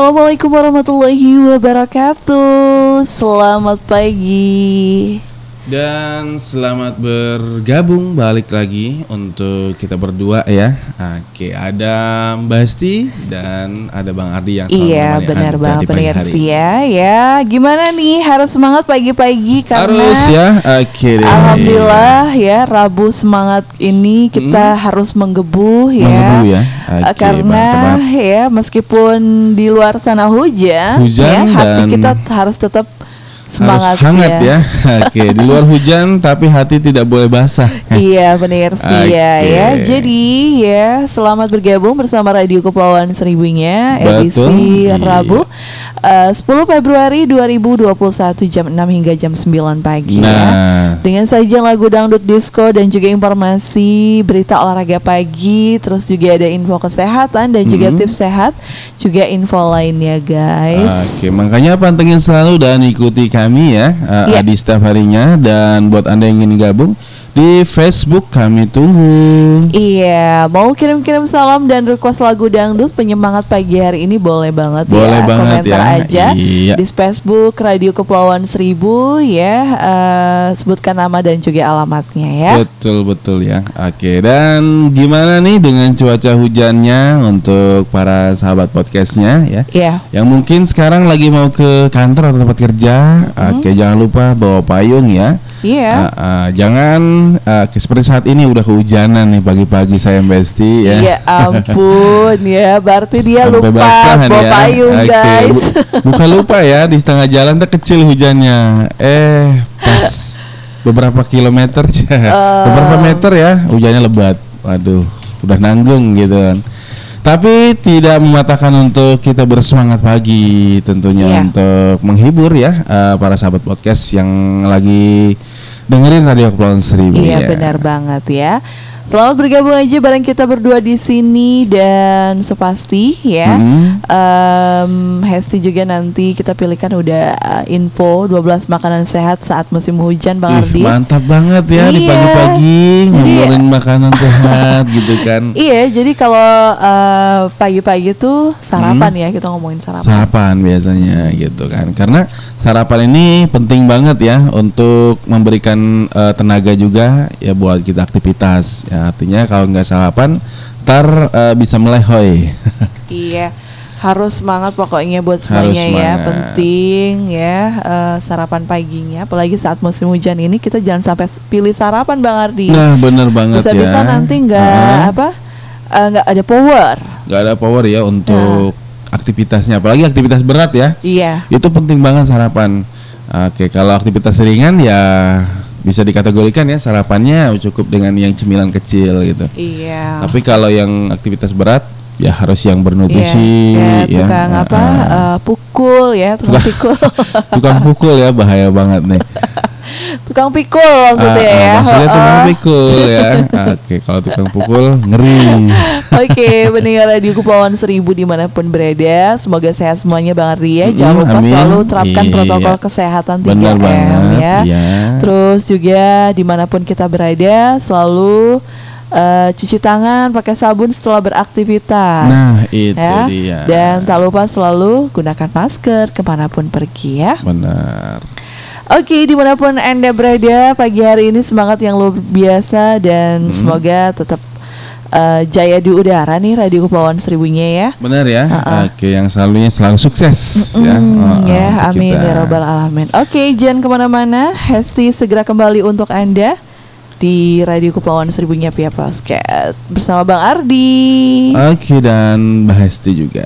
Assalamualaikum warahmatullahi wabarakatuh. Selamat pagi. Dan selamat bergabung balik lagi untuk kita berdua ya. Oke, ada Mbak Esti dan ada Bang Ardi yang selalu Iya benar bang pendengar hari. setia ya. Gimana nih harus semangat pagi-pagi karena Harus ya. Oke deh. Alhamdulillah ya Rabu semangat ini kita harus menggebu ya. Hmm. Menggebu ya. Eh, Oke, karena mantap. ya meskipun di luar sana hujan, Hujan ya hati kita harus tetap semangat Harus hangat ya. Oke, di luar hujan tapi hati tidak boleh basah. Iya benar setia Oke. ya. Jadi ya selamat bergabung bersama Radio Kepulauan Seribunya edisi Betul, iya. Rabu eh, 10 Februari 2021 jam 6 hingga jam 9 pagi ya. Nah, Dengan sajian lagu dangdut disco dan juga informasi berita olahraga pagi, terus juga ada info kesehatan dan juga Mhm. tips sehat, juga info lainnya guys. Oke, makanya pantengin selalu dan ikuti kami ya uh, Iya. di setiap harinya dan buat Anda yang ingin gabung di Facebook kami tunggu. Iya, mau kirim-kirim salam dan request lagu dangdut penyemangat pagi hari ini boleh banget Boleh ya. banget Komentar ya. aja Iya. di Facebook Radio Kepulauan Seribu ya. eh, sebutkan nama dan juga alamatnya ya. Betul betul ya. Oke, dan gimana nih dengan cuaca hujannya untuk para sahabat podcastnya ya? Iya. Yang mungkin sekarang lagi mau ke kantor atau tempat kerja, oke jangan lupa bawa payung ya. Iya. Ah, ah, jangan ah, kayak seperti saat ini udah kehujanan nih pagi-pagi saya Besti ya. Ya ampun ya, berarti dia Sampai lupa basahan bawa ya. payung Oke, guys. bu- bukan lupa ya di setengah jalan tuh kecil hujannya. Eh pas beberapa kilometer beberapa meter ya hujannya lebat. Waduh, udah nanggung gitu kan. Tapi tidak mematahkan untuk kita bersemangat pagi tentunya Iya. untuk menghibur ya eh, para sahabat podcast yang lagi dengerin Radio Kepulauan Seribu Iya ya. benar banget ya. Selamat bergabung aja bareng kita berdua di sini dan sepasti ya. Hmm. em, Hesti juga nanti kita pilihkan udah uh, info 12 makanan sehat saat musim hujan Bang Ih, Ardi. mantap banget ya di Iya. pagi-pagi Jadi- ngomongin makanan sehat gitu kan. Iya, jadi kalau uh, pagi-pagi tuh sarapan ya kita ngomongin sarapan. Sarapan biasanya gitu kan. Karena sarapan ini penting banget ya untuk memberikan eh, tenaga juga ya buat kita aktivitas. Ya artinya kalau nggak sarapan ntar eh, bisa melehoi. Iya, harus semangat pokoknya buat semuanya ya. Penting ya eh, sarapan paginya, apalagi saat musim hujan ini kita jangan sampai pilih sarapan Bang Ardi. nah bener banget Bisa-bisa ya. nanti nggak Heeh. apa eh, nggak ada power. nggak ada power ya untuk aktivitasnya. Apalagi aktivitas berat ya. Iya. Itu penting banget sarapan. Oke, kalau aktivitas ringan ya bisa dikategorikan ya sarapannya cukup dengan yang cemilan kecil gitu. Iya. Tapi kalau yang aktivitas berat ya harus yang bernutrisi Iya, ya. tukang Ah, apa ah. eh, pukul ya, tukang Tukang- pikul. tukang pukul ya bahaya banget nih. tukang pikul maksudnya Ah, ah, ya. Maksudnya tukang Heeh. pikul ya. Oke, kalau tukang pukul ngeri. Oke, pendengar Radio Kepulauan Seribu di mana pun berada, semoga sehat semuanya Bang Ardi ya. Jangan lupa amin. selalu terapkan Iya. protokol kesehatan 3M Benar banget. ya. Iya. Terus juga di mana pun kita berada, selalu eh, cuci tangan, pakai sabun setelah beraktivitas. Nah, itu ya. dia. Dan tak lupa selalu gunakan masker ke mana pun pergi ya. benar. Oke, di mana pun anda berada pagi hari ini semangat yang luar biasa dan Hmm. semoga tetap eh, jaya di udara nih Radio Kepulauan Seribunya ya. Benar ya. Uh-uh. Oke, yang selalunya selalu sukses ya. Mm, Oh, oh, ya, untuk amin ya robbal alamin. Oke, jangan ke mana-mana. Hesti segera kembali untuk anda di Radio Kepulauan Seribunya Pia Podcast bersama Bang Ardi. Oke dan Mbak Hesti juga.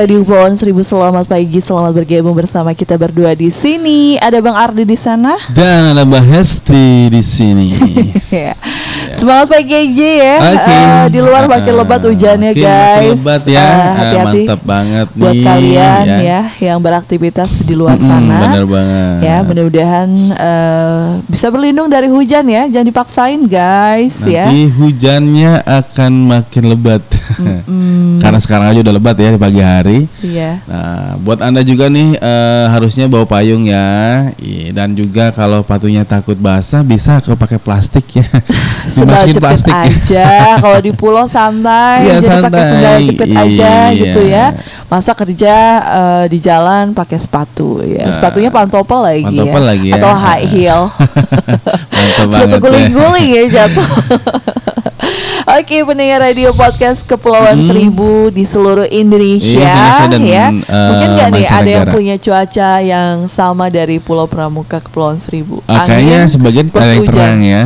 Radio Pohon Seribu selamat pagi, selamat bergabung bersama kita berdua di sini. Ada Bang Ardi di sana. Dan ada Mbak Hesti di sini. Ya. Semangat pagi aja ya. Oke. Eh, di luar makin Ah, lebat hujannya oke, guys. makin lebat ya. Ah, hati-hati. mantap banget buat nih, kalian ya. ya. yang beraktivitas di luar Mm-mm, sana. bener banget. Ya, mudah-mudahan eh, bisa berlindung dari hujan ya. Jangan dipaksain guys ya. Nanti hujannya akan makin lebat. Karena sekarang aja udah lebat ya di pagi hari. Iya. Nah, buat anda juga nih eh, harusnya bawa payung ya, dan juga kalau patunya takut basah bisa ke pakai plastik ya, dimasukin plastik. aja. Kalau di pulau santai, Iya, jadi pakai santai. sendal jepit aja Iya. gitu ya. Masa kerja eh, di jalan pakai sepatu ya. Nah, Sepatunya pantopel lagi pantopel ya. lagi ya. Atau high heel. Mantap banget Jatuh ya. guling-guling ya jatuh. Oke, pendengar radio podcast Kepulauan Seribu di seluruh Indonesia, Hmm. Iya, Indonesia dan, ya. eh, Mungkin nggak nih ada yang punya cuaca yang sama dari Pulau Pramuka Kepulauan Seribu? Ah, kayaknya sebagian plus ada yang hujan. terang ya,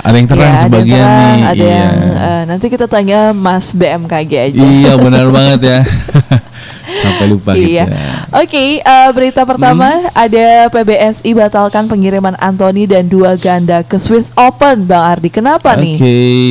ada yang terang Ya, ada sebagian yang terang, nih. Ada iya. yang eh, nanti kita tanya Mas BMKG aja. Iya benar banget ya. Sampai lupa Iya. kita. Oke, eh, berita pertama Hmm. ada PBSI batalkan pengiriman Anthony dan dua ganda ke Swiss Open, Bang Ardi. Kenapa Oke, nih?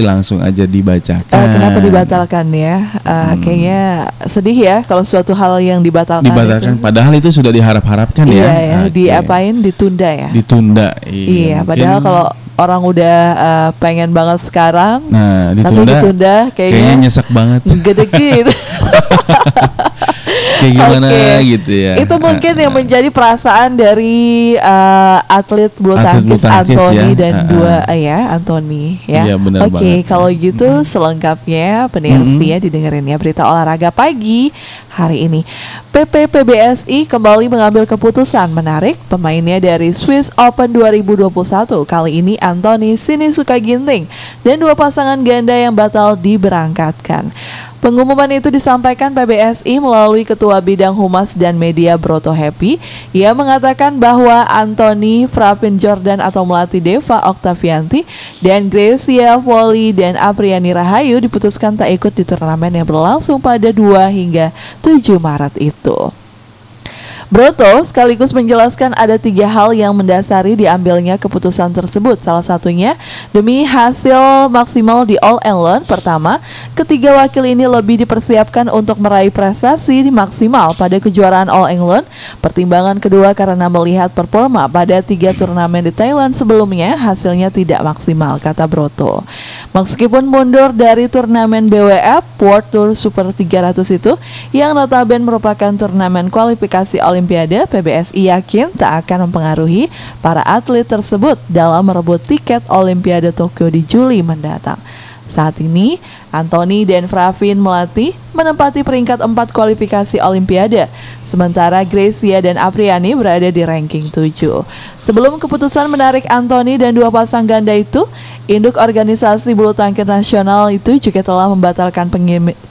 langsung aja dibacakan. Eh, kenapa dibatalkan ya? Eh, Kayaknya sedih ya kalau suatu hal yang dibatalkan. Hmm. Dibatalkan itu. padahal itu sudah diharap-harapkan Iya ya. ya, Oke. diapain? Ditunda ya. Ditunda. iya, mungkin- padahal kalau orang udah eh, pengen banget sekarang, Nah, tapi ditunda. ditunda kayaknya kayaknya nyesek banget. gede-gede. Kayak gimana Oke. gitu ya. Itu mungkin yang Ah, menjadi perasaan dari uh, atlet bulu tangkis Anthony ya. dan Ah, dua uh, ya Anthony ya. Iya, benar Oke, banget. kalau gitu selengkapnya pendengar Mm-mm. setia didengerin ya berita olahraga pagi hari ini. PPPBSI kembali mengambil keputusan menarik pemainnya dari Swiss Open 2021. Kali ini Anthony Sinisuka Ginting dan dua pasangan ganda yang batal diberangkatkan. Pengumuman itu disampaikan PBSI melalui Ketua Bidang Humas dan Media Broto Happy. Ia mengatakan bahwa Anthony Frapin Jordan atau Melati Deva Oktavianti dan Gracia Woli dan Apriani Rahayu diputuskan tak ikut di turnamen yang berlangsung pada 2 hingga 7 Maret itu. Broto sekaligus menjelaskan ada tiga hal yang mendasari diambilnya keputusan tersebut. Salah satunya demi hasil maksimal di All England. Pertama, ketiga wakil ini lebih dipersiapkan untuk meraih prestasi di maksimal pada kejuaraan All England. Pertimbangan kedua karena melihat performa pada tiga turnamen di Thailand sebelumnya hasilnya tidak maksimal, kata Broto. Meskipun mundur dari turnamen BWF World Tour Super 300 itu yang notabene merupakan turnamen kualifikasi Olimpiade, PBSI yakin tak akan mempengaruhi para atlet tersebut dalam merebut tiket Olimpiade Tokyo di Juli mendatang. Saat ini, Anthony dan Pravin Melati menempati peringkat 4 kualifikasi Olimpiade, sementara Gracia dan Apriani berada di ranking 7. Sebelum keputusan menarik Anthony dan dua pasang ganda itu, induk organisasi bulu tangkis nasional itu juga telah membatalkan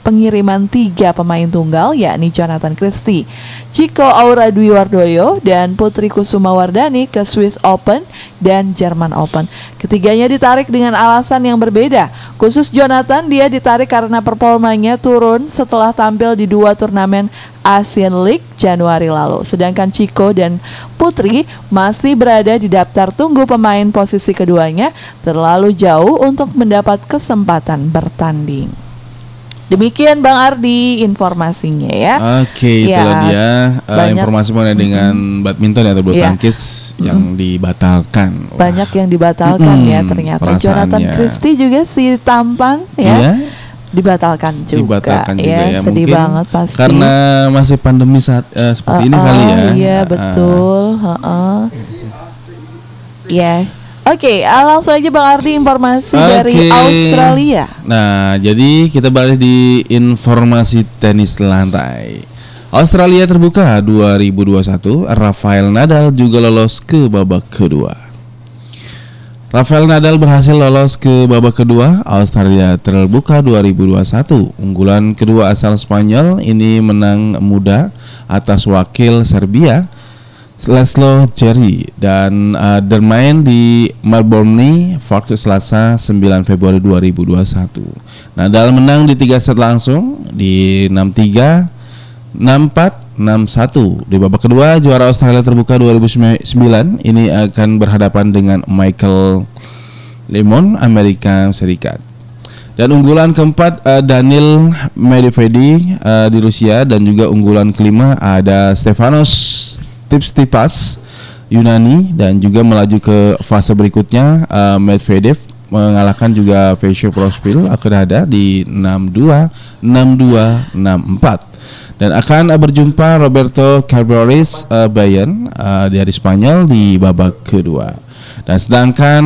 pengiriman tiga pemain tunggal, yakni Jonathan Christie, Chico Aura Dwi Wardoyo, dan Putri Kusuma Wardani ke Swiss Open dan German Open. Ketiganya ditarik dengan alasan yang berbeda. Khusus Jonathan, dia ditarik karena performanya turun setelah tampil di dua turnamen Asian League Januari lalu. Sedangkan Chico dan Putri masih berada di daftar tunggu pemain posisi keduanya terlalu jauh untuk mendapat kesempatan bertanding. Demikian Bang Ardi informasinya ya. Oke, Ya, itulah dia uh, informasi mengenai dengan badminton ya, atau bulu Iya. tangkis yang dibatalkan. Wah, Banyak yang dibatalkan ya Mm-mm, ternyata. Jonathan Christie juga si tampan ya Iya, dibatalkan juga. dibatalkan juga ya, sedih mungkin banget pasti. karena masih pandemi saat eh, seperti ini Uh-uh, kali ya. Iya Uh, betul. heeh. Ya. Oke, ah, langsung aja Bang Ardi informasi dari Oke. Australia. Nah, jadi kita balik di informasi tenis lantai. Australia terbuka 2021, Rafael Nadal juga lolos ke babak kedua. Rafael Nadal berhasil lolos ke babak kedua Australia terbuka 2021. Unggulan kedua asal Spanyol ini menang mudah atas wakil Serbia Laszlo Jerry dan uh, bermain di Melbourne Fort Selasa 9 Februari 2021. Nah, dalam menang di tiga set langsung di 6-3, 6-4, 6-1 di babak kedua juara Australia terbuka 2009 ini akan berhadapan dengan Michael Lemon Amerika Serikat. Dan unggulan keempat uh, Daniel Medvedev uh, di Rusia dan juga unggulan kelima ada Stefanos Tsitsipas Yunani dan juga melaju ke fase berikutnya uh, Medvedev mengalahkan juga Fischer Prospil akan ada di 6-2, 6-2, 6-4 dan akan berjumpa Roberto Carbares uh, Bayern uh, dari Spanyol di babak kedua. Dan sedangkan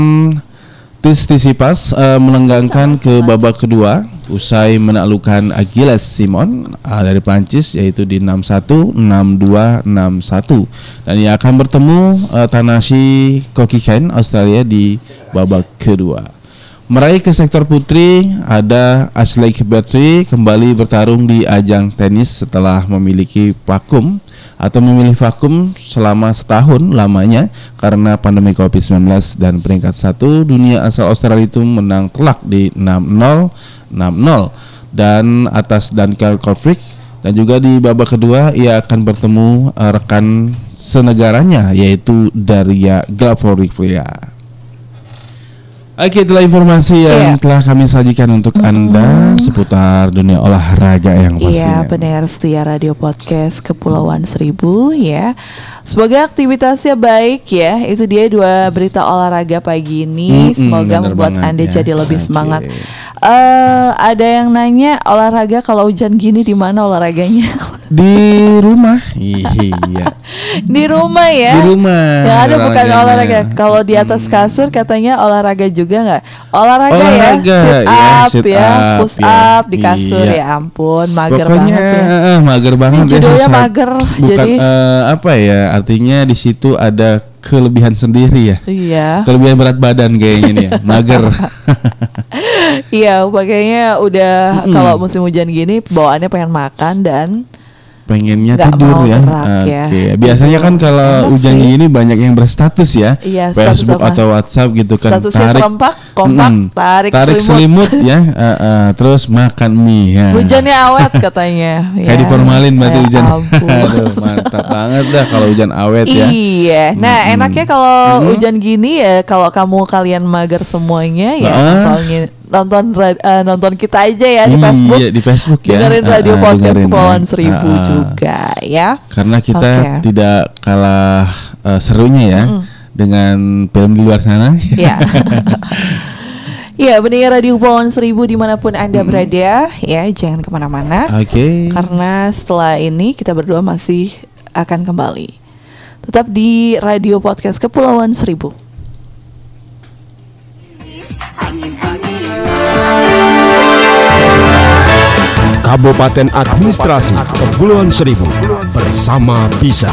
Tis Tisipas uh, melenggangkan ke babak kedua usai menaklukkan Agiles Simon uh, dari Prancis yaitu di 6-1, 6-2, 6-1 dan ia akan bertemu uh, Tanashi Kokiken Australia di babak kedua. Meraih ke sektor putri ada Ashley Kibetri kembali bertarung di ajang tenis setelah memiliki vakum atau memilih vakum selama setahun lamanya karena pandemi Covid-19 dan peringkat satu dunia asal Australia itu menang telak di 6-0 6-0 dan atas Duncan Kolfrik dan juga di babak kedua ia akan bertemu uh, rekan senegaranya yaitu Daria Gavorivia. Oke, itulah informasi yang Iya. telah kami sajikan untuk Anda seputar dunia olahraga yang Iya pastinya. benar setia radio podcast Kepulauan Seribu ya Semoga aktivitasnya baik ya Itu dia dua berita olahraga pagi ini Mm-mm, Semoga benar membuat banget Anda ya. jadi lebih Oke. semangat Eh, Ada yang nanya olahraga kalau hujan gini di mana olahraganya? Di rumah. Iya. di rumah ya Di rumah. Yang ada bukan olahraga Kalau di atas kasur katanya olahraga juga nggak? Olahraga, Olahraga, ya Sit ya, up sit ya, up, Push ya. up di kasur Iya. ya ampun Mager Pokoknya banget ya eh, mager banget Ini judulnya mager, Bukan jadi- eh, apa ya? Artinya di situ ada kelebihan sendiri ya. Iya Kelebihan berat badan kayaknya nih ya. Mager. Iya, makanya udah kalau musim hujan gini bawaannya pengen makan dan Pengennya Nggak tidur mau ya. gerak ya. Oke. Biasanya kan kalau hujan gini banyak yang berstatus ya. Iya, Facebook apa? atau WhatsApp gitu kan. statusnya serempak, kompak, tarik, tarik selimut. selimut, ya. Eh, eh, terus makan mie. Ya. Hujannya awet katanya. Kayak Ya, diformalin berarti ya hujan. Aduh, mantap banget dah kalau hujan awet ya. Iya, nah Mm-mm. enaknya kalau hujan gini ya kalau kamu kalian mager semuanya ya Ah. Nonton eh, nonton kita aja ya di Iya, Facebook. di Facebook ya. Dengerin Ah, radio ah, podcast dengerin, Kepulauan ah. Seribu Ah, ah. juga ya. Karena kita Oke. tidak kalah eh, serunya ya dengan film di luar sana. Iya. Iya, pendengar Radio Kepulauan Seribu di mana pun Anda berada, ya jangan ke mana-mana. Oke. Karena setelah ini kita berdua masih akan kembali. Tetap di Radio Podcast Kepulauan Seribu. Kabupaten Administrasi Kepulauan Seribu bersama Bisa.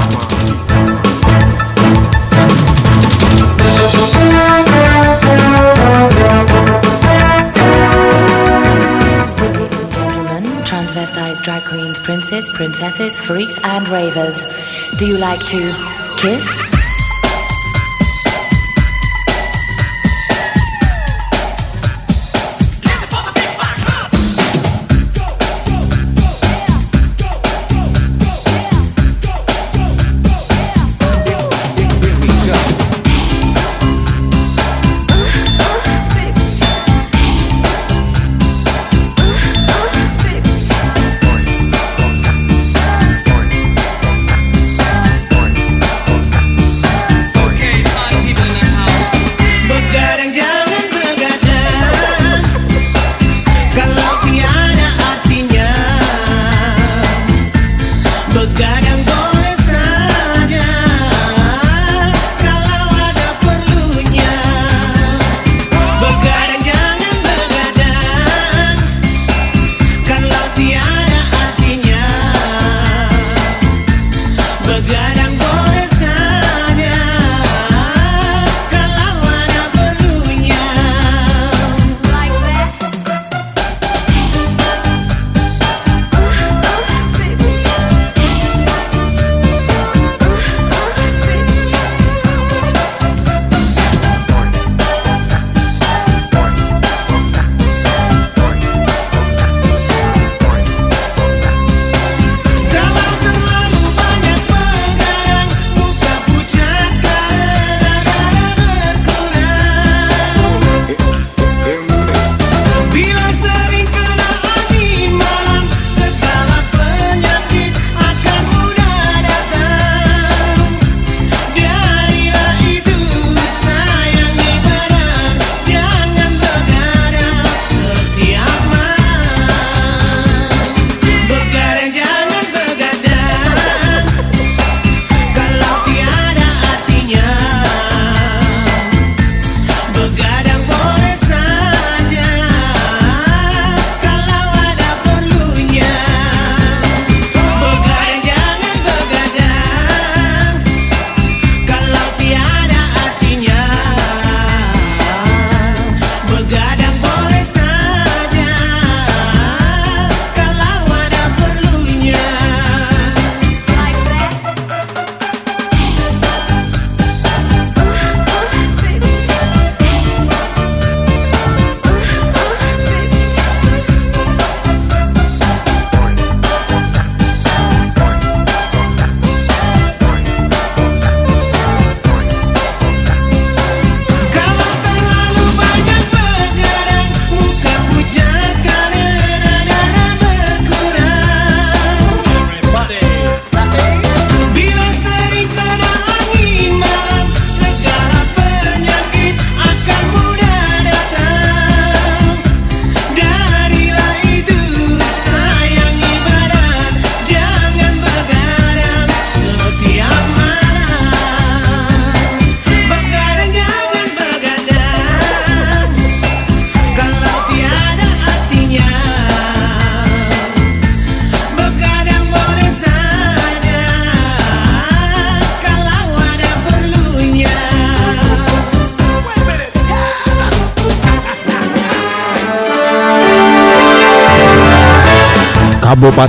Transvestites, drag queens, princes, princesses, freaks, and ravers. Do you like to kiss?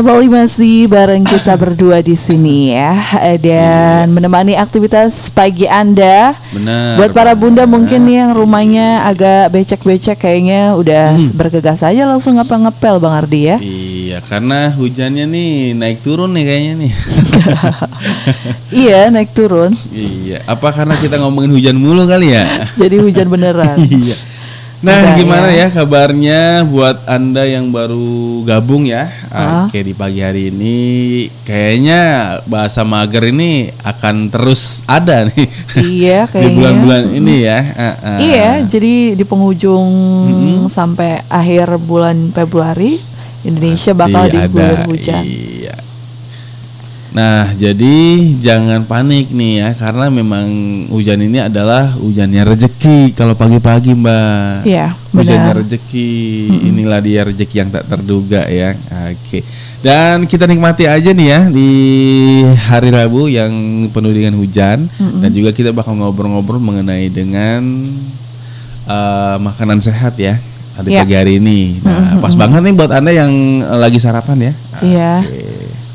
Kembali masih bareng kita berdua di sini ya Eh, dan menemani aktivitas pagi Anda. Benar. Buat para bunda benar. mungkin nih yang rumahnya agak becek-becek kayaknya udah Hmm. bergegas aja langsung ngepel-ngepel Bang Ardi ya. Iya, karena hujannya nih naik turun nih kayaknya nih. iya, naik turun. iya, apa karena kita ngomongin hujan mulu kali ya? Jadi hujan beneran. iya. Nah, Udah, gimana ya. ya. kabarnya buat Anda yang baru gabung ya? Ah. Oke, di pagi hari ini kayaknya bahasa mager ini akan terus ada nih. iya, di kayaknya. bulan-bulan ini ya. Iya, jadi di penghujung sampai akhir bulan Februari Indonesia Pasti bakal diguyur hujan. Iya. Nah, jadi jangan panik nih ya, karena memang hujan ini adalah hujannya rezeki kalau pagi-pagi, Mbak. Iya, Hujannya rezeki, inilah dia rezeki yang tak terduga ya. Oke. Dan kita nikmati aja nih ya di hari Rabu yang penuh dengan hujan dan juga kita bakal ngobrol-ngobrol mengenai dengan eh, makanan sehat ya. Di Iya. pagi hari ini. Nah, pas banget nih buat Anda yang lagi sarapan ya. Iya.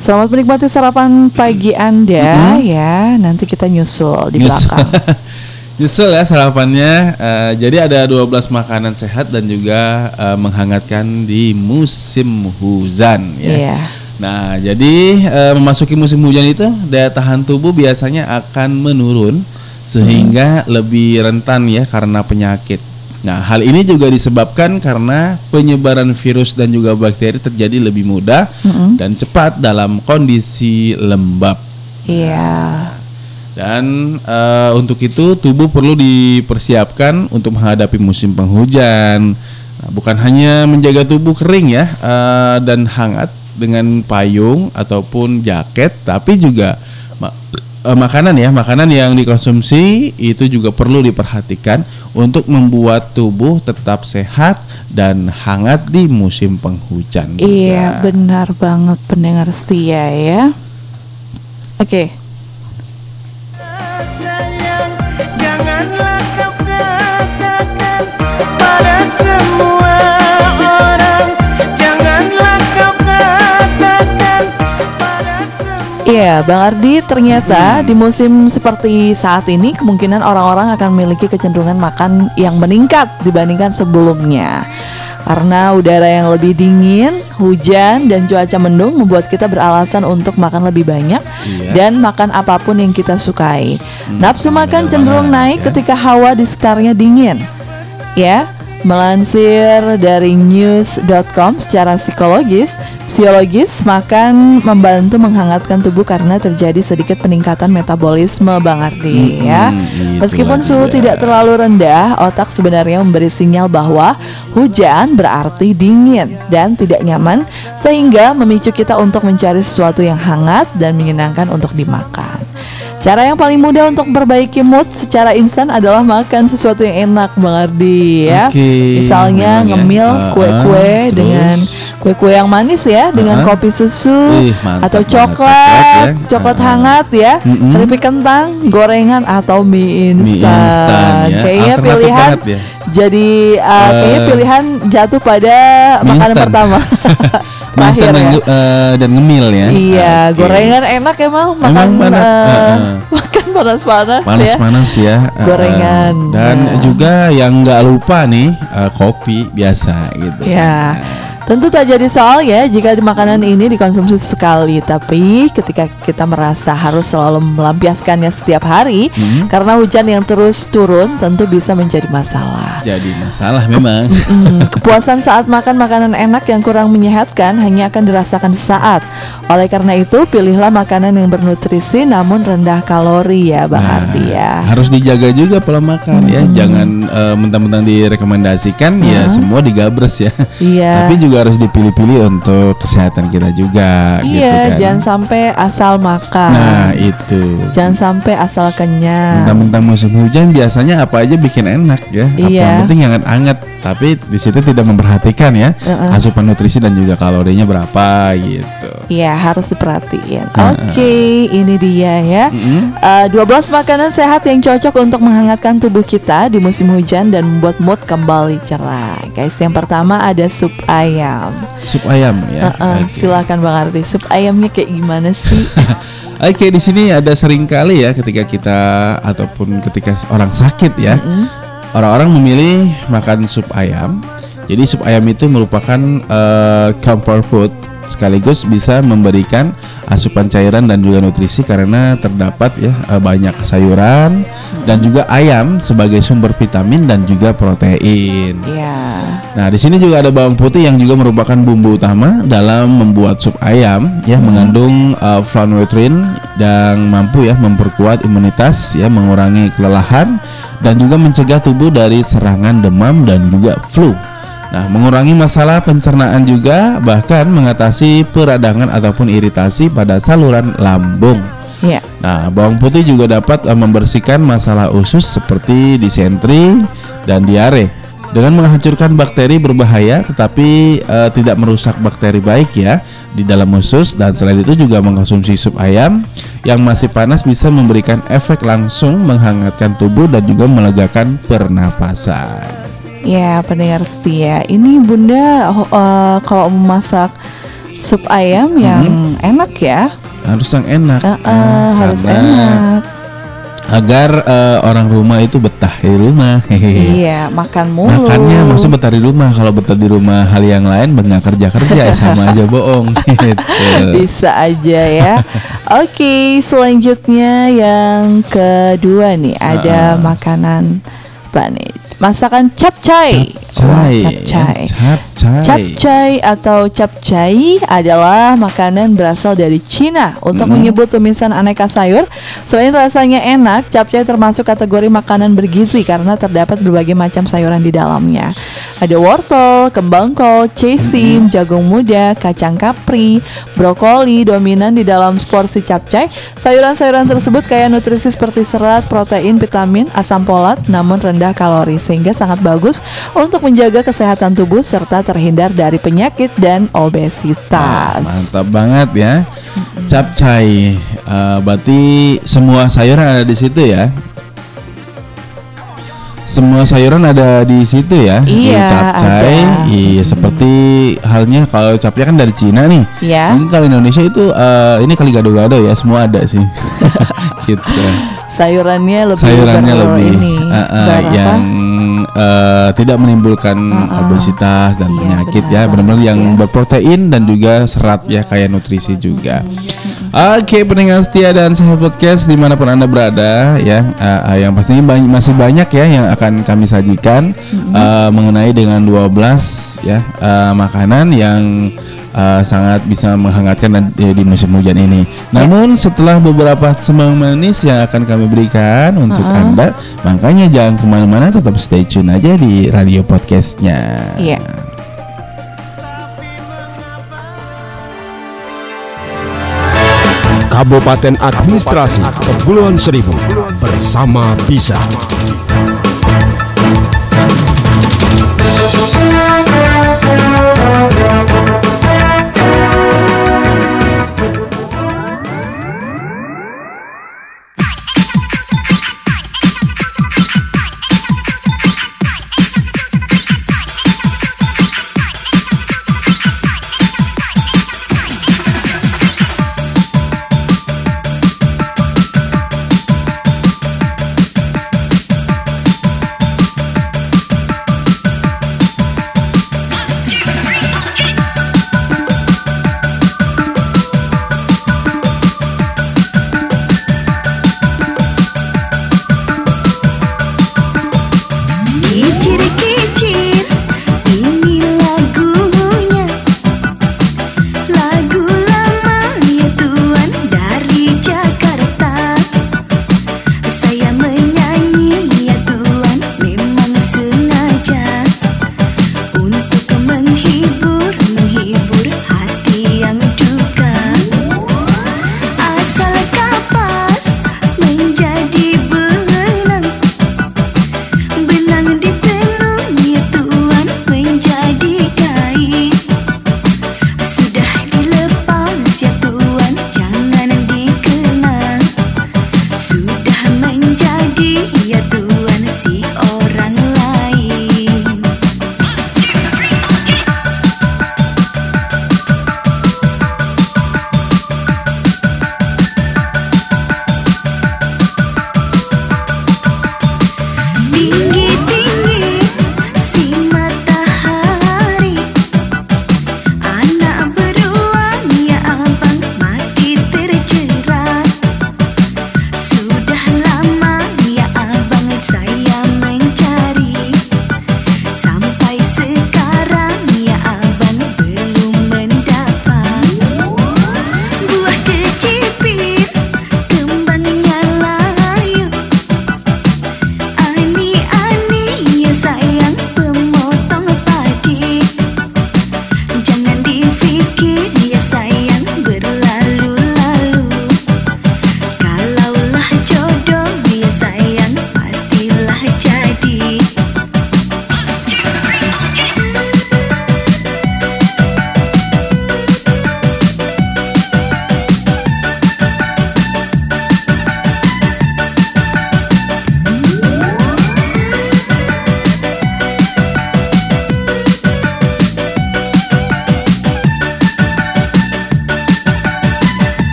Selamat menikmati sarapan pagi Anda ya. Nanti kita nyusul di Nyusul. belakang. Nyusul ya sarapannya. Eh, jadi ada 12 makanan sehat dan juga eh, menghangatkan di musim hujan ya. Iya. Nah, jadi eh, memasuki musim hujan itu daya tahan tubuh biasanya akan menurun sehingga lebih rentan ya karena penyakit. Nah, hal ini juga disebabkan karena penyebaran virus dan juga bakteri terjadi lebih mudah dan cepat dalam kondisi lembab. Iya. Dan eh, untuk itu tubuh perlu dipersiapkan untuk menghadapi musim penghujan. Nah, bukan hanya menjaga tubuh kering ya eh, dan hangat dengan payung ataupun jaket, tapi juga eh, makanan ya, makanan yang dikonsumsi itu juga perlu diperhatikan untuk membuat tubuh tetap sehat dan hangat di musim penghujan. Iya, benar banget pendengar setia ya. Oke. Sayang, Iya, Bang Ardi, ternyata di musim seperti saat ini kemungkinan orang-orang akan memiliki kecenderungan makan yang meningkat dibandingkan sebelumnya. Karena udara yang lebih dingin, hujan, dan cuaca mendung membuat kita beralasan untuk makan lebih banyak Iya. dan makan apa pun yang kita sukai. Nafsu makan cenderung naik ya. ketika hawa di sekitarnya dingin. Ya, Melansir dari news.com secara psikologis, fisiologis makan membantu menghangatkan tubuh karena terjadi sedikit peningkatan metabolisme Bang Ardi ya. Mm-mm, Meskipun itulah suhu dia. tidak terlalu rendah, otak sebenarnya memberi sinyal bahwa hujan berarti dingin dan tidak nyaman sehingga memicu kita untuk mencari sesuatu yang hangat dan menyenangkan untuk dimakan. Cara yang paling mudah untuk memperbaiki mood secara instan adalah makan sesuatu yang enak Bang Ardi ya. Oke, Misalnya ya. ngemil kue-kue terus? dengan kue-kue yang manis ya dengan Ah. kopi susu Ih, atau banget, coklat, coklat ya. coklat Ah. hangat ya, Mm-mm. keripik kentang, gorengan atau mie instan. instan ya. Kayaknya Alternatif pilihan banget ya. jadi uh, kayaknya Eh, pilihan jatuh pada makanan instan. pertama. Terakhir dan, ya. eh, dan ngemil ya. Iya, Oke. gorengan enak emang makan Emang enak, eh, eh, eh. makan panas-panas ya. panas-panas ya, eh, Gorengan, eh. dan ya. juga yang nggak lupa nih eh, kopi biasa gitu Ya. Tentu tak jadi soal ya jika makanan ini dikonsumsi sekali, tapi ketika kita merasa harus selalu melampiaskannya setiap hari Hmm. karena hujan yang terus turun tentu bisa menjadi masalah. jadi masalah memang Hmm, kepuasan saat makan makanan enak yang kurang menyehatkan hanya akan dirasakan sesaat. Oleh karena itu, pilihlah makanan yang bernutrisi namun rendah kalori ya, Bang Nah, Ardi ya. harus dijaga juga pola makan ya jangan eh, mentang-mentang direkomendasikan ya semua digabres ya Iya. tapi juga harus dipilih-pilih untuk kesehatan kita juga gitu Iya, kan jangan sampai asal makan. nah itu Jangan sampai asal kenyang. Mentang-mentang musim hujan biasanya apa aja bikin enak ya. Apa Iya. yang penting yang hangat Tapi di situ tidak memperhatikan ya Uh-uh. asupan nutrisi dan juga kalorinya berapa gitu. Iya, harus diperhatiin. Heeh. Oke, ini dia ya. Mm-mm. Eh, 12 makanan sehat yang cocok untuk menghangatkan tubuh kita di musim hujan dan membuat mood kembali cerah. Guys, yang pertama ada sup ayam. Sup ayam ya. Heeh, Oke. Silakan Bang Ardi. Sup ayamnya kayak gimana sih? Oke di sini ada sering kali ya ketika kita ataupun ketika orang sakit ya orang-orang memilih makan sup ayam. Jadi sup ayam itu merupakan eh, comfort food sekaligus bisa memberikan asupan cairan dan juga nutrisi karena terdapat ya eh, banyak sayuran dan juga ayam sebagai sumber vitamin dan juga protein. ya. Nah, di sini juga ada bawang putih yang juga merupakan bumbu utama dalam membuat sup ayam ya mengandung uh, flavonoid dan mampu ya memperkuat imunitas ya mengurangi kelelahan dan juga mencegah tubuh dari serangan demam dan juga flu. Nah, mengurangi masalah pencernaan juga bahkan mengatasi peradangan ataupun iritasi pada saluran lambung. Ya. Nah, bawang putih juga dapat eh, membersihkan masalah usus seperti disentri dan diare dengan menghancurkan bakteri berbahaya tetapi eh, tidak merusak bakteri baik ya di dalam usus dan selain itu juga mengkonsumsi sup ayam yang masih panas bisa memberikan efek langsung menghangatkan tubuh dan juga melegakan pernapasan. Ya, pendengar setia. Ini Bunda eh, kalau memasak sup ayam yang enak ya. Harus yang enak. Eh, eh, Ah, harus enak. Agar eh, orang rumah itu betah di rumah. Iya, makan mulu. Makannya maksudnya betah di rumah. Kalau betah di rumah hal yang lain nggak kerja kerja ya sama aja bohong. gitu. Bisa aja ya. Oke, selanjutnya yang kedua nih ada Ah. makanan nih? Masakan capcay. Wah, Capcay. capcay. ya, Capcay. Capcay atau capcay adalah makanan berasal dari Cina untuk menyebut tumisan aneka sayur. Selain rasanya enak, capcay termasuk kategori makanan bergizi karena terdapat berbagai macam sayuran di dalamnya. Ada wortel, kembang kol, cesim, jagung muda, kacang kapri, brokoli dominan di dalam porsi capcay. Sayuran-sayuran tersebut kaya nutrisi seperti serat, protein, vitamin, asam folat namun rendah kalori sehingga sangat bagus untuk menjaga kesehatan tubuh serta terhindar dari penyakit dan obesitas. Mantap banget ya. Capcay. Eh, berarti semua sayuran ada di situ ya. Semua sayuran ada di situ ya. di Iya, capcay. ada. Iya, seperti halnya kalau capcay kan dari Cina nih. Ya. Mungkin kalau Indonesia itu eh, ini kali gado-gado ya, semua ada sih. gitu. Sayurannya lebih Sayurannya lebih ini, ber apa? yang eh, tidak menimbulkan Uh-uh. obesitas dan Iya, penyakit benar ya, benar-benar yang ya. berprotein dan juga serat ya kayak nutrisi juga. Oke pendengar setia dan sahabat podcast di mana pun anda berada ya uh, uh, yang pastinya banyak, masih banyak ya yang akan kami sajikan uh, mengenai dengan 12 ya uh, makanan yang uh, sangat bisa menghangatkan dan- eh, di musim hujan ini. Namun setelah beberapa semang manis yang akan kami berikan untuk anda, makanya jangan ke mana-mana tetap stay tune aja di radio podcastnya. Iya. Kabupaten Administrasi Kepulauan Seribu bersama Bisa.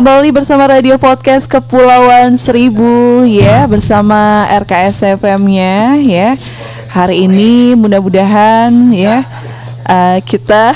Kembali bersama Radio Podcast Kepulauan Seribu ya, bersama RKS FM-nya ya. Hari ini mudah-mudahan ya eh, kita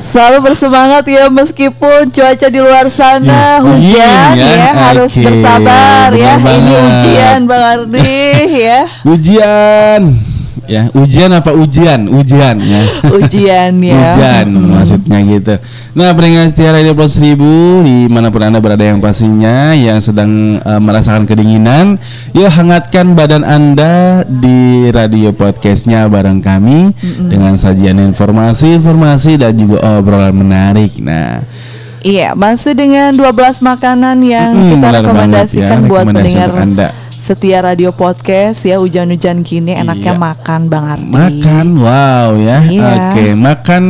selalu bersemangat ya meskipun cuaca di luar sana Hmm, hujan ya. ya, harus bersabar ya. Ini ujian Bang Ardi ya. Ujian. Ya, ujian apa ujian? Ujian ya. Ujian ya. Hujan Mm. maksudnya gitu. Nah, pendengar setia Radio Plus Seribu di mana pun anda berada yang pastinya yang sedang eh, merasakan kedinginan, yuk hangatkan badan anda di radio podcastnya bareng kami dengan sajian informasi-informasi dan juga obrolan menarik. Nah, Iya, masih dengan 12 makanan yang Mm, kita benar banget rekomendasikan ya, buat rekomendasi pendengar untuk Anda. Setia radio podcast ya hujan-hujan gini enaknya Iya. makan Bang Ardi. makan, wow ya. Iya. Oke, makan.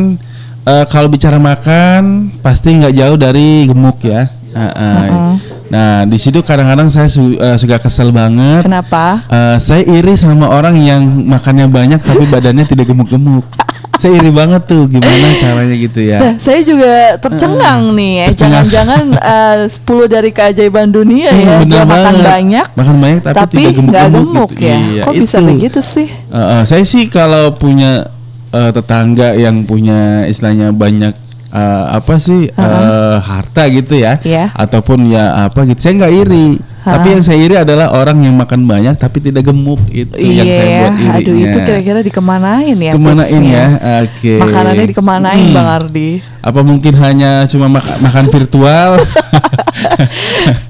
eh, kalau bicara makan, pasti nggak jauh dari gemuk ya. Ah, ah. Nah, di situ kadang-kadang saya su- eh, suka kesel banget. Kenapa? Eh, saya iri sama orang yang makannya banyak tapi badannya tidak gemuk-gemuk. saya iri banget tuh gimana caranya gitu ya. Nah, saya juga tercengang nih ya. Jangan-jangan eh, 10 dari keajaiban dunia ya. Hmm, bener Dia makan banget. banyak Makan banyak tapi, tapi tidak gemuk-gemuk nggak gemuk gitu. ya. Iya, Kok bisa itu. begitu sih? Eh, eh, saya sih kalau punya eh, tetangga yang punya istilahnya banyak eh, apa sih eh, harta gitu ya, Iya. ataupun ya apa gitu, saya nggak iri. Tapi yang saya iri adalah orang yang makan banyak tapi tidak gemuk itu yang saya Iya, buat irinya. aduh itu kira-kira dikemanain ya? Kemanain ya? Oke. Makanannya dikemanain Hmm. Bang Ardi? Apa mungkin hanya cuma mak- makan virtual?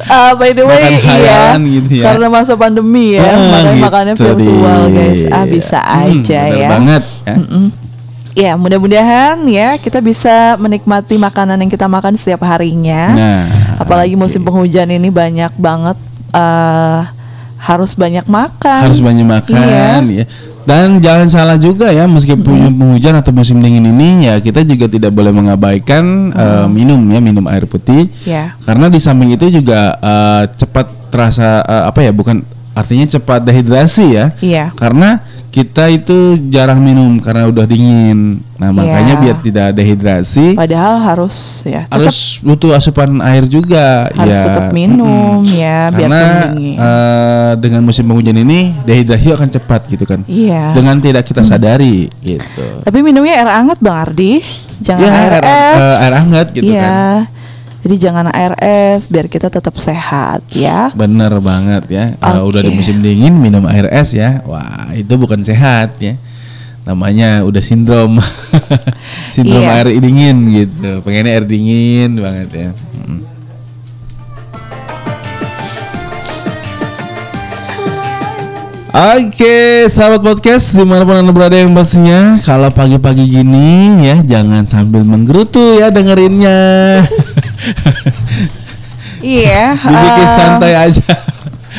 Ah, by the way, Makan iya, gitu ya. karena masa pandemi ya, Ah, makanya gitu makannya virtual dia. guys. Ah bisa Hmm, aja ya. banget ya. Mm-mm. Ya, mudah-mudahan ya kita bisa menikmati makanan yang kita makan setiap harinya. Nah, Apalagi musim penghujan ini banyak banget eh harus banyak makan. harus banyak makan Iya. ya. Dan jangan salah juga ya meskipun penghujan atau musim dingin ini ya kita juga tidak boleh mengabaikan eh, minum ya minum air putih. Ya. Karena di samping itu juga eh, cepat terasa eh, apa ya bukan artinya cepat dehidrasi ya. Iya. Karena kita itu jarang minum karena udah dingin. Nah, makanya Iya. biar tidak dehidrasi Padahal harus ya tetap harus butuh asupan air juga harus ya. tetap minum Mm-mm. ya biar Karena dingin. eh, dengan musim penghujan ini dehidrasi akan cepat gitu kan. Iya. Dengan tidak kita sadari gitu. Tapi minumnya air hangat Bang Ardi, jangan Ya, air, air- es. eh, air hangat gitu Iya. kan. Jadi jangan air es biar kita tetap sehat ya. Bener banget ya. Kalau udah di musim dingin minum air es ya. Wah, itu bukan sehat ya. Namanya udah sindrom. sindrom Iya. air dingin gitu. Pengennya air dingin banget ya. Mm. Oke, sahabat podcast di mana pun anda berada yang pastinya kalau pagi-pagi gini ya jangan sambil menggerutu ya dengerinnya. Iya. Dibikin eh, santai aja.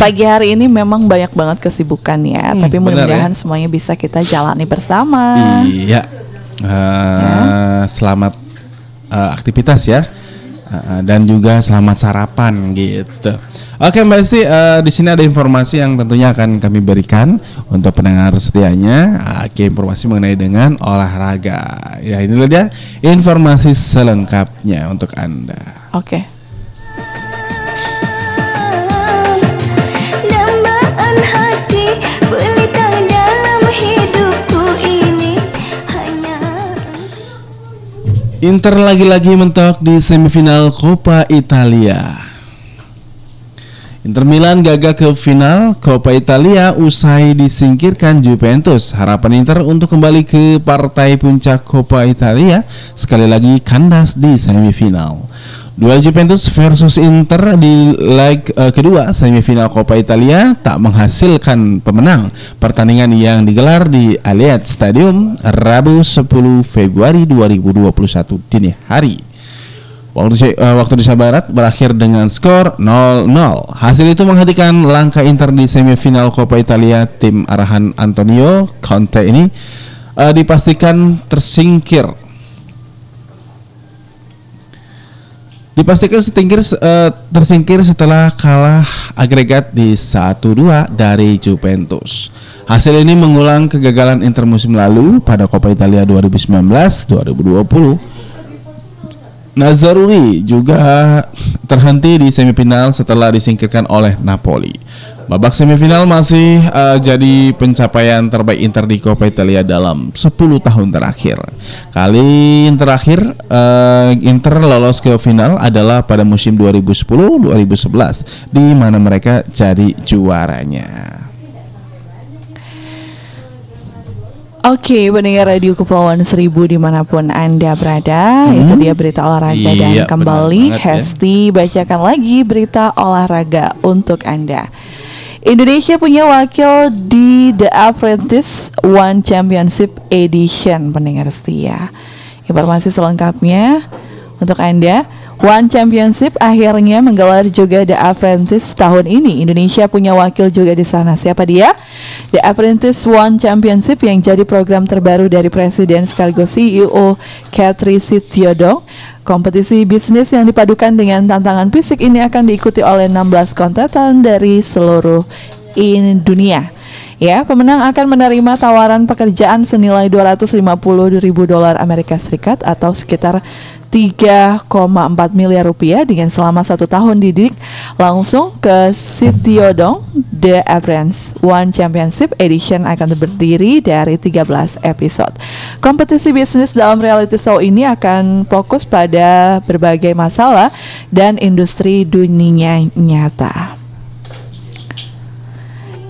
Pagi hari ini memang banyak banget kesibukan ya, Hmm, tapi benar mudah-mudahan semuanya bisa kita jalani bersama. Iya. Eh, Selamat eh, aktivitas ya. Dan juga selamat sarapan gitu. Oke Mbak Esti, eh, di sini ada informasi yang tentunya akan kami berikan untuk pendengar setianya. Oke, informasi mengenai dengan olahraga. Ya ini dia informasi selengkapnya untuk anda. Oke. Dambaan Inter lagi-lagi mentok di semifinal Coppa Italia. Inter Milan gagal ke final Coppa Italia usai disingkirkan Juventus. Harapan Inter untuk kembali ke partai puncak Coppa Italia sekali lagi kandas di semifinal. Duel Juventus versus Inter di leg eh, kedua semifinal Coppa Italia tak menghasilkan pemenang. Pertandingan yang digelar di Allianz Stadium Rabu 10 Februari 2021 dini hari. Waktu, eh, waktu Indonesia Barat berakhir dengan skor 0-0. Hasil itu menghentikan langkah Inter di semifinal Coppa Italia. Tim arahan Antonio Conte ini eh, dipastikan tersingkir. Dipastikan setingkir, eh, tersingkir setelah kalah agregat di 1-2 dari Juventus. Hasil ini mengulang kegagalan Inter musim lalu pada Coppa Italia 2019-2020 Nazarui juga terhenti di semifinal setelah disingkirkan oleh Napoli. Babak semifinal masih eh, jadi pencapaian terbaik Inter di Coppa Italia dalam 10 tahun terakhir. Kali terakhir eh, Inter lolos ke final adalah pada musim 2010-2011 di mana mereka jadi juaranya. Oke, pendengar Radio Kepulauan Seribu di mana pun Anda berada, itu dia berita olahraga Iya, dan kembali ya. Hesti bacakan lagi berita olahraga untuk Anda. Indonesia punya wakil di The Apprentice One Championship Edition, pendengar setia. Informasi selengkapnya untuk Anda. One Championship akhirnya menggelar juga The Apprentice tahun ini. Indonesia punya wakil juga di sana. Siapa dia? The Apprentice One Championship yang jadi program terbaru dari Presiden sekaligus CEO Katri Sityodo. Kompetisi bisnis yang dipadukan dengan tantangan fisik ini akan diikuti oleh 16 kontetan dari seluruh in dunia. Ya, pemenang akan menerima tawaran pekerjaan senilai 250 ribu dolar Amerika Serikat atau sekitar 3,4 miliar rupiah dengan selama satu tahun didik langsung ke Sitiodong The Apprentice One Championship Edition akan terdiri dari 13 episode. Kompetisi bisnis dalam reality show ini akan fokus pada berbagai masalah dan industri dunia nyata.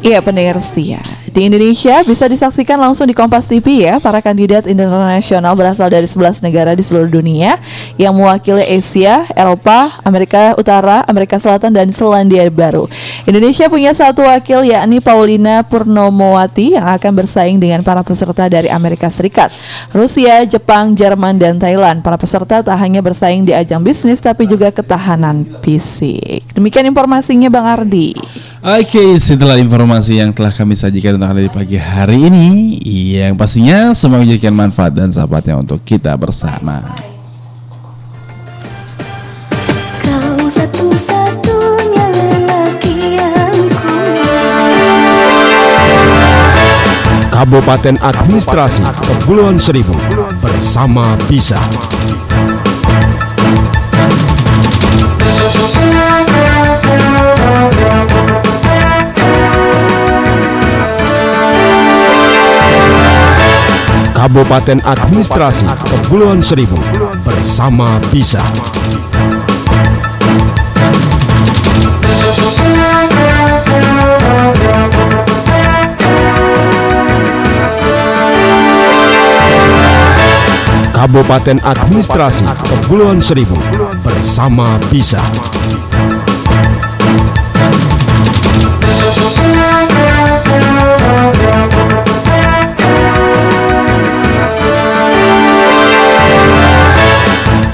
Iya pendengar setia. Di Indonesia bisa disaksikan langsung di Kompas TV ya. Para kandidat internasional berasal dari 11 negara di seluruh dunia Yang mewakili Asia, Eropa, Amerika Utara, Amerika Selatan, dan Selandia Baru. Indonesia punya satu wakil yakni Paulina Purnomowati Yang akan bersaing dengan para peserta dari Amerika Serikat Rusia, Jepang, Jerman, dan Thailand. Para peserta tak hanya bersaing di ajang bisnis Tapi juga ketahanan fisik. Demikian informasinya Bang Ardi. Oke, setelah informasi yang telah kami sajikan untuk Anda di pagi hari ini, yang pastinya semua menjadikan manfaat dan sahabatnya untuk kita bersama. Kau satu-satunya lelaki yang ku Kabupaten Administrasi Kepulauan Seribu bersama Bisa. Kabupaten Administrasi Kepulauan Seribu bersama Bisa. Kabupaten Administrasi Kepulauan Seribu bersama Bisa.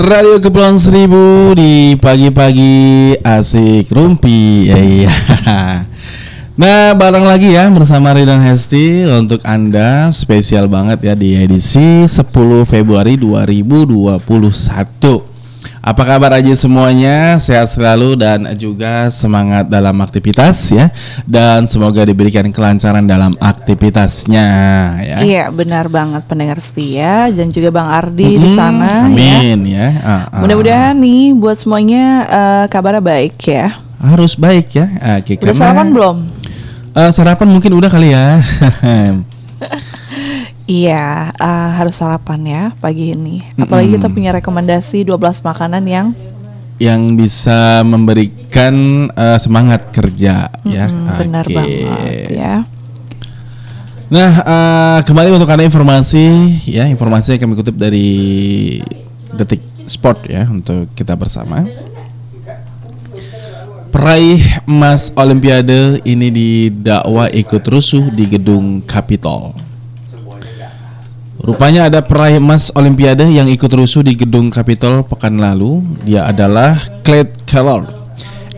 Radio Kepulauan Seribu di pagi-pagi asik rumpi. Ya iya. Nah bareng lagi ya bersama Ridan Hesti untuk Anda. Spesial banget ya di edisi 10 Februari 2021 Apa kabar aja semuanya sehat selalu dan juga semangat dalam aktivitas ya Dan semoga diberikan kelancaran dalam aktivitasnya ya Iya benar banget pendengar setia dan juga Bang Ardi di Mm, sana ya. Amin ya, Ah, ah. Mudah-mudahan nih buat semuanya eh, kabarnya baik ya. harus baik ya. Oke, Udah karena- sarapan belum? Eh, sarapan mungkin udah kali ya. Iya, eh, harus sarapan ya pagi ini. Apalagi kita punya rekomendasi 12 makanan yang yang bisa memberikan eh, semangat kerja ya. mm, benar Oke. banget ya. Nah, eh, kembali untuk anda informasi ya, informasi yang kami kutip dari Detik Sport ya untuk kita bersama. Peraih emas Olimpiade ini didakwa ikut rusuh di gedung Capitol. Rupanya ada peraih emas Olimpiade yang ikut rusuh di gedung Capitol pekan lalu. Dia adalah Clyde Keller,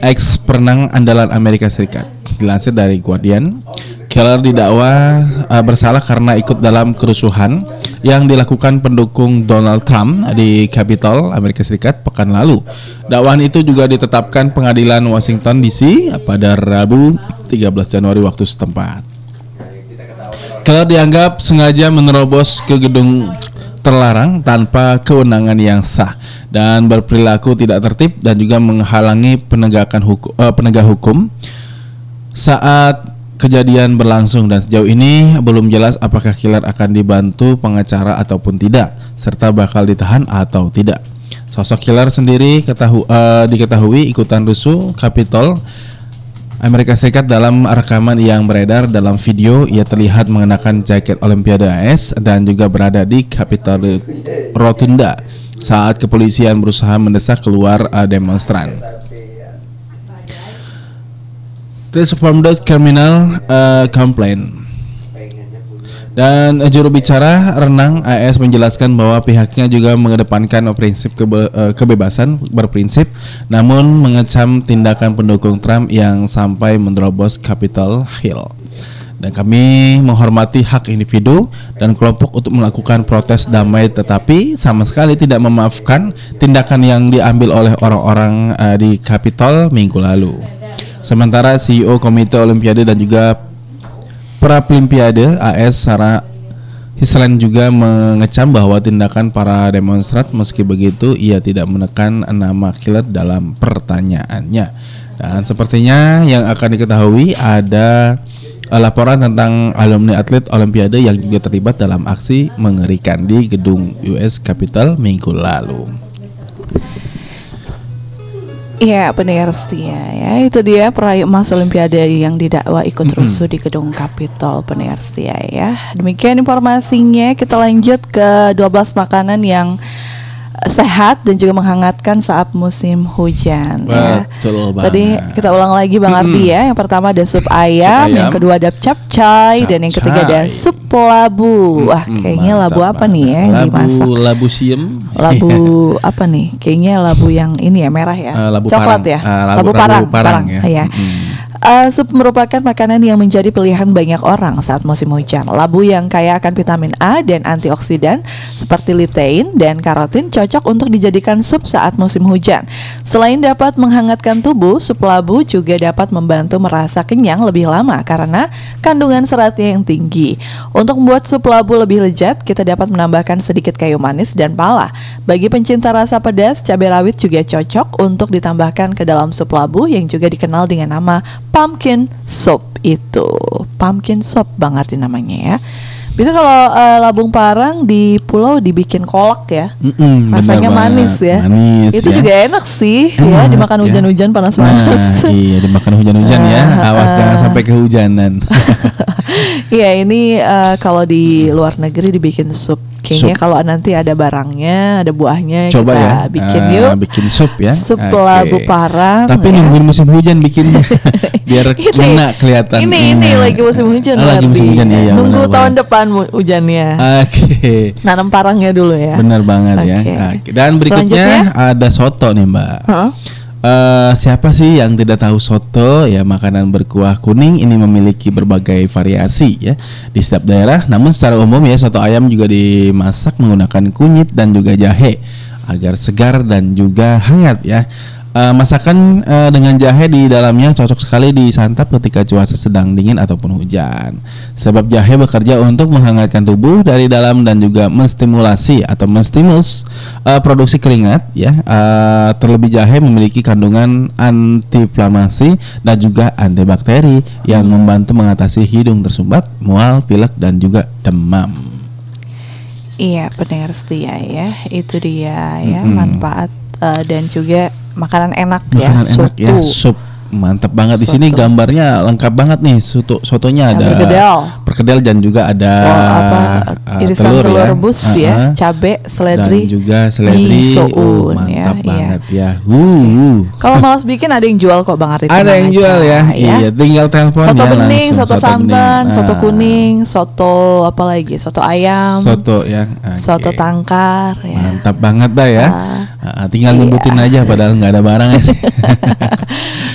ex perenang andalan Amerika Serikat. Dilansir dari Guardian, Keller didakwa uh, bersalah karena ikut dalam kerusuhan yang dilakukan pendukung Donald Trump di Capitol Amerika Serikat pekan lalu. Dakwaan itu juga ditetapkan pengadilan Washington DC pada Rabu 13 Januari waktu setempat. Keller dianggap sengaja menerobos ke gedung terlarang tanpa kewenangan yang sah dan berperilaku tidak tertib dan juga menghalangi penegakan hukum, penegak hukum saat kejadian berlangsung dan sejauh ini belum jelas apakah Killer akan dibantu pengacara ataupun tidak serta bakal ditahan atau tidak. Sosok Killer sendiri ketahu, eh, diketahui ikutan rusuh Capitol Amerika Serikat dalam rekaman yang beredar dalam video ia terlihat mengenakan jaket Olimpiade AS dan juga berada di Capitol Rotunda saat kepolisian berusaha mendesak keluar eh, demonstran. This formed criminal uh, complaint. Dan eh, juru bicara renang AS menjelaskan bahwa pihaknya juga mengedepankan prinsip kebe- eh, kebebasan berprinsip, namun mengecam tindakan pendukung Trump yang sampai menerobos Capitol Hill. Dan kami menghormati hak individu dan kelompok untuk melakukan protes damai, tetapi sama sekali tidak memaafkan tindakan yang diambil oleh orang-orang eh, di Capitol minggu lalu. Sementara CEO Komite Olimpiade dan juga Paralimpiade AS Sarah Hislan juga mengecam bahwa tindakan para demonstran meski begitu ia tidak menekan nama Killer dalam pertanyaannya. Dan sepertinya yang akan diketahui ada eh, laporan tentang alumni atlet Olimpiade yang juga terlibat dalam aksi mengerikan di gedung US Capitol minggu lalu. Iya pendengar setia ya. Itu dia peraih emas Olimpiade yang didakwa ikut rusuh di gedung Capitol pendengar setia ya. Demikian informasinya. Kita lanjut ke 12 makanan yang sehat dan juga menghangatkan saat musim hujan ya. Betul Tadi banget. kita ulang lagi Bang Ardi ya. Yang pertama ada sup ayam, ayam. yang kedua ada capcay, dan yang ketiga ada sup labu. Wah, kayaknya labu mantap apa nih ya yang banget. dimasak? Labu labu siem. Labu apa nih? Kayaknya labu yang ini ya merah ya. Eh, labu Coklat parang. ya. Ah, labu- labu, labu parang, parang ya. Iya. Mm-mm. Eh, sup merupakan makanan yang menjadi pilihan banyak orang saat musim hujan. Labu yang kaya akan vitamin A dan antioksidan seperti lutein dan karotin cocok untuk dijadikan sup saat musim hujan. Selain dapat menghangatkan tubuh, sup labu juga dapat membantu merasa kenyang lebih lama karena kandungan seratnya yang tinggi. Untuk membuat sup labu lebih lezat, kita dapat menambahkan sedikit kayu manis dan pala. Bagi pencinta rasa pedas, cabai rawit juga cocok untuk ditambahkan ke dalam sup labu yang juga dikenal dengan nama pumpkin soup itu. Pumpkin soup Bang Ardi namanya ya. Bisa kalau eh, Labung Parang di pulau dibikin kolak ya. Mm-mm, Rasanya manis banget. ya. Manis Itu ya. juga enak sih ya Enak, dimakan ya. hujan-hujan panas-panas. Nah, iya dimakan hujan-hujan ya. Awas ah. jangan sampai kehujanan. Iya ini eh, kalau di luar negeri dibikin sup. Kayaknya kalau nanti ada barangnya, ada buahnya Coba kita ya. bikin eh, yuk. bikin sup ya. Sup Oke. labu parang. Tapi ya. nungguin musim hujan bikinnya. Biar Ini- kena kelihatan. Ini ini Nah. lagi musim hujan. Oh, lagi musim hujan ya. ya, Nunggu benar, tahun benar. depan mu- hujannya. Oke. Nanam parangnya dulu ya. Benar banget ya. Oke. Oke. Dan berikutnya ada soto nih, Mbak. Hah? Eh, siapa sih yang tidak tahu soto? Ya makanan berkuah kuning ini memiliki berbagai variasi ya di setiap daerah. Namun secara umum ya soto ayam juga dimasak menggunakan kunyit dan juga jahe agar segar dan juga hangat ya Eh, masakan eh, dengan jahe di dalamnya cocok sekali disantap ketika cuaca sedang dingin ataupun hujan sebab jahe bekerja untuk menghangatkan tubuh dari dalam dan juga menstimulasi atau menstimulus eh, produksi keringat ya Eh, terlebih jahe memiliki kandungan antiinflamasi dan juga antibakteri yang membantu mengatasi hidung tersumbat, mual, pilek dan juga demam. Iya, pendengar setia ya. Itu dia ya Mm-mm. manfaat eh, dan juga makanan enak ya, Makanan enak ya, sup. Mantap banget. Di sini gambarnya lengkap banget nih soto sotonya ada berkedel. perkedel dan juga ada Oh, apa? eh, irisan telur, rebus ya, Uh-uh. cabe, dan seledri, juga seledri. mie uh, soun mantap. ya, iya. banget ya uh. Kalau malas bikin ada yang jual kok Bang Arif. ada yang aja, jual ya, iya tinggal telepon Soto ya bening, langsung. soto santan, bening. soto Ah. kuning, soto apa lagi? Soto ayam, soto ya oke. soto tangkar ya. Mantap banget dah ya. Ah, tinggal iya. nyebutin aja padahal nggak ada barangnya.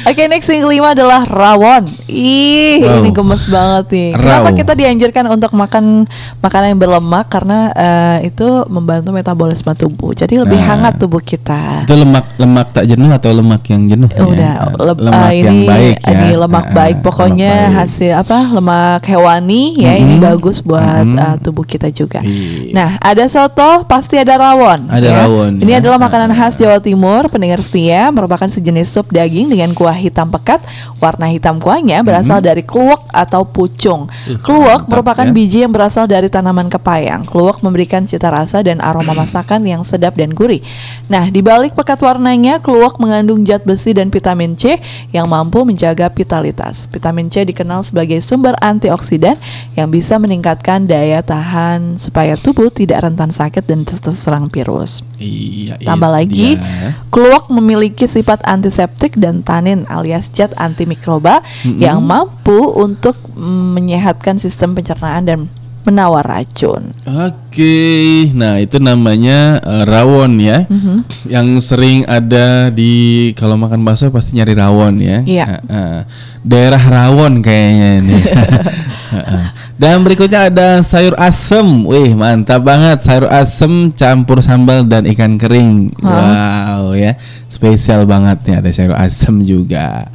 Oke next yang kelima adalah rawon. Ih Wow. ini gemes banget nih. Kenapa Raw. kita dianjurkan untuk makan makanan yang berlemak karena eh, itu membantu metabolisme tubuh. Jadi lebih Nah. hangat tubuh kita. Itu lemak lemak tak jenuh atau lemak yang jenuh? ya? Udah leb- lemak ah, yang ini baik ya. ini lemak Ah, baik pokoknya lemak baik. hasil apa lemak hewani ya ini Mhm. bagus buat Mhm. ah, tubuh kita juga. Iya. Nah ada soto pasti ada rawon. Ada ya. rawon, Ini ya. adalah makanan khas Jawa Timur pendengar setia merupakan sejenis sup daging dengan kuah hitam pekat. Warna hitam kuahnya berasal dari kluwek atau pucung. Uh, Kluwek merupakan ya. biji yang berasal dari tanaman kepayang. Kluwek memberikan cita rasa dan aroma masakan yang sedap dan gurih. Nah, di balik pekat warnanya, kluwek mengandung zat besi dan vitamin C yang mampu menjaga vitalitas. Vitamin C dikenal sebagai sumber antioksidan yang bisa meningkatkan daya tahan supaya tubuh tidak rentan sakit dan ter- terserang virus. Iya. Tambah itu lagi, dia. kluwek memiliki sifat antiseptik dan tanin alias zat antimikroba Mm-mm. yang mampu untuk mm, menyehatkan sistem pencernaan dan menawar racun. Oke, nah itu namanya eh, rawon ya, Mhm. yang sering ada di kalau makan bakso pasti nyari rawon ya. Iya. Ah, ah. daerah rawon kayaknya ini. Dan berikutnya ada sayur asem, wih mantap banget sayur asem campur sambal dan ikan kering. Wow ya, spesial banget nih ada sayur asem juga.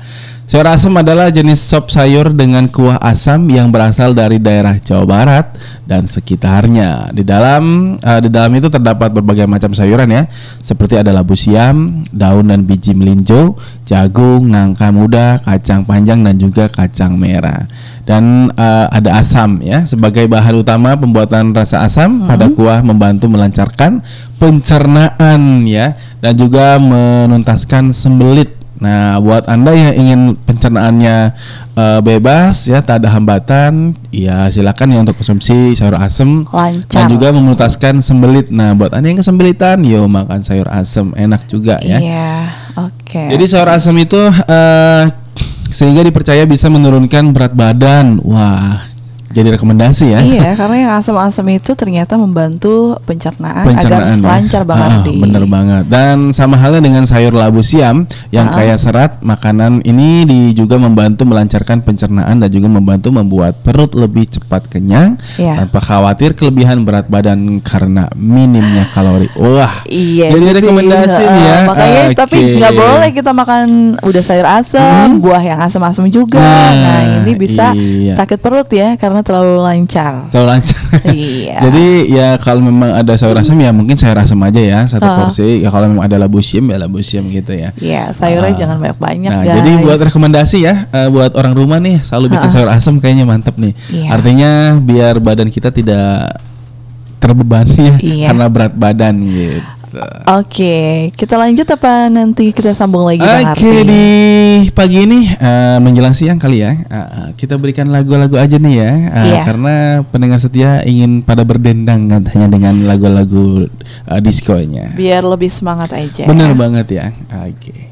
Sayur asam adalah jenis sop sayur dengan kuah asam yang berasal dari daerah Jawa Barat dan sekitarnya. Di dalam eh, di dalam itu terdapat berbagai macam sayuran ya, seperti ada labu siam, daun dan biji melinjo, jagung, nangka muda, kacang panjang dan juga kacang merah. Dan eh, ada asam ya sebagai bahan utama pembuatan rasa asam pada kuah membantu melancarkan pencernaan ya dan juga menuntaskan sembelit Nah, buat Anda yang ingin pencernaannya eh, bebas ya, tak ada hambatan, ya silakan ya untuk konsumsi sayur asem Lancar. dan juga memutaskan sembelit. Nah, buat Anda yang kesembelitan, yo makan sayur asem, enak juga ya. Iya, oke. Jadi sayur asem itu eh, sehingga dipercaya bisa menurunkan berat badan. Wah, jadi rekomendasi ya. Iya, karena yang asam-asam itu ternyata membantu pencernaan, pencernaan agar ya. lancar banget Ah, di. bener banget dan sama halnya dengan sayur labu siam yang Ah. kaya serat makanan ini di, juga membantu melancarkan pencernaan dan juga membantu membuat perut lebih cepat kenyang Iya. tanpa khawatir kelebihan berat badan karena minimnya kalori wah Iya, jadi rekomendasi nih ya eh, Makanya. Hmm? tapi nggak boleh kita makan udah sayur asam, buah yang asam-asam juga. Nah, Nah, ini bisa iya. sakit perut ya karena terlalu lancar. Terlalu lancar. Iya. Jadi ya kalau memang ada sayur asam ya mungkin sayur asam aja ya satu Ah. porsi. Ya kalau memang ada labu siam ya labu siam gitu ya. Iya, sayurnya Ah. jangan banyak-banyak Nah, guys. jadi buat rekomendasi ya eh, buat orang rumah nih selalu bikin Ha. sayur asam kayaknya mantep nih. Iya. Artinya biar badan kita tidak terbebani ya Iya. karena berat badan gitu. Oke, kita lanjut apa nanti kita sambung lagi Oke Ardi? di pagi ini eh, menjelang siang kali ya eh, kita berikan lagu-lagu aja nih ya eh, Iya. karena pendengar setia ingin pada berdendang katanya dengan lagu-lagu eh, diskonya. Biar lebih semangat aja. Bener banget ya. Oke. Ku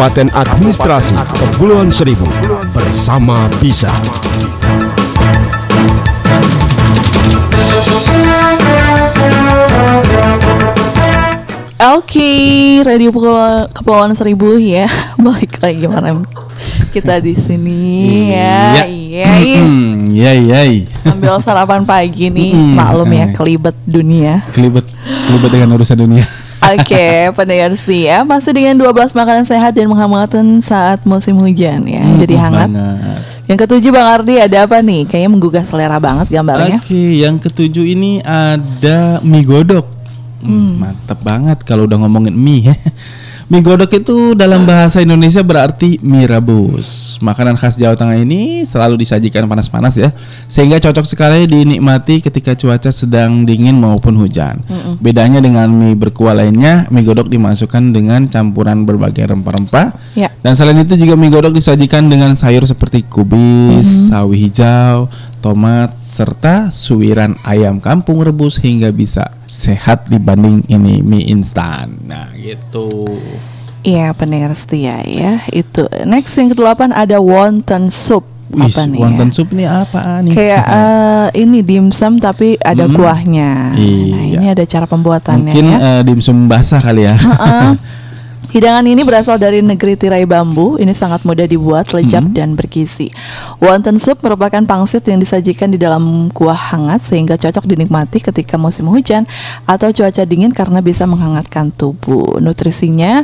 Kabupaten Administrasi Kepulauan Seribu bersama bisa. Oke, Radio Pulau- Kepulauan Seribu ya, balik lagi malam kita di sini ya, iya, iya. Hmm, Iya, iya. Sambil sarapan pagi nih, maklum ya kelibet dunia. Kelibet, kelibet dengan urusan dunia. Oke, pendengar setia masih dengan 12 makanan sehat dan menghangatkan saat musim hujan ya. Jadi Hmm, hangat. banget. Yang ketujuh Bang Ardi ada apa nih? Kayaknya menggugah selera banget gambarnya. Oke, yang ketujuh ini ada mie godok. Hmm, Mantap banget kalau udah ngomongin mie ya. Mie godok itu dalam bahasa Indonesia berarti mie rebus. Makanan khas Jawa Tengah ini selalu disajikan panas-panas ya, sehingga cocok sekali dinikmati ketika cuaca sedang dingin maupun hujan. Bedanya dengan mie berkuah lainnya, mie godok dimasukkan dengan campuran berbagai rempah-rempah. Ya. Dan selain itu juga mie godok disajikan dengan sayur seperti kubis, sawi hijau, tomat, serta suiran ayam kampung rebus hingga bisa sehat dibanding ini mie instan. Nah, gitu. Iya, pendengar setia ya. Itu. Next yang kedelapan ada wonton soup. Wih, apa nih? wonton ya? sup nih apa nih? Kayak eh, ini dimsum tapi ada Mm-mm. kuahnya. Nah, Iya. ini ada cara pembuatannya Mungkin ya. eh, dimsum basah kali ya. Heeh. Hidangan ini berasal dari negeri tirai bambu. Ini sangat mudah dibuat, lezat Hmm. dan bergizi. Wonton soup merupakan pangsit yang disajikan di dalam kuah hangat sehingga cocok dinikmati ketika musim hujan atau cuaca dingin karena bisa menghangatkan tubuh. Nutrisinya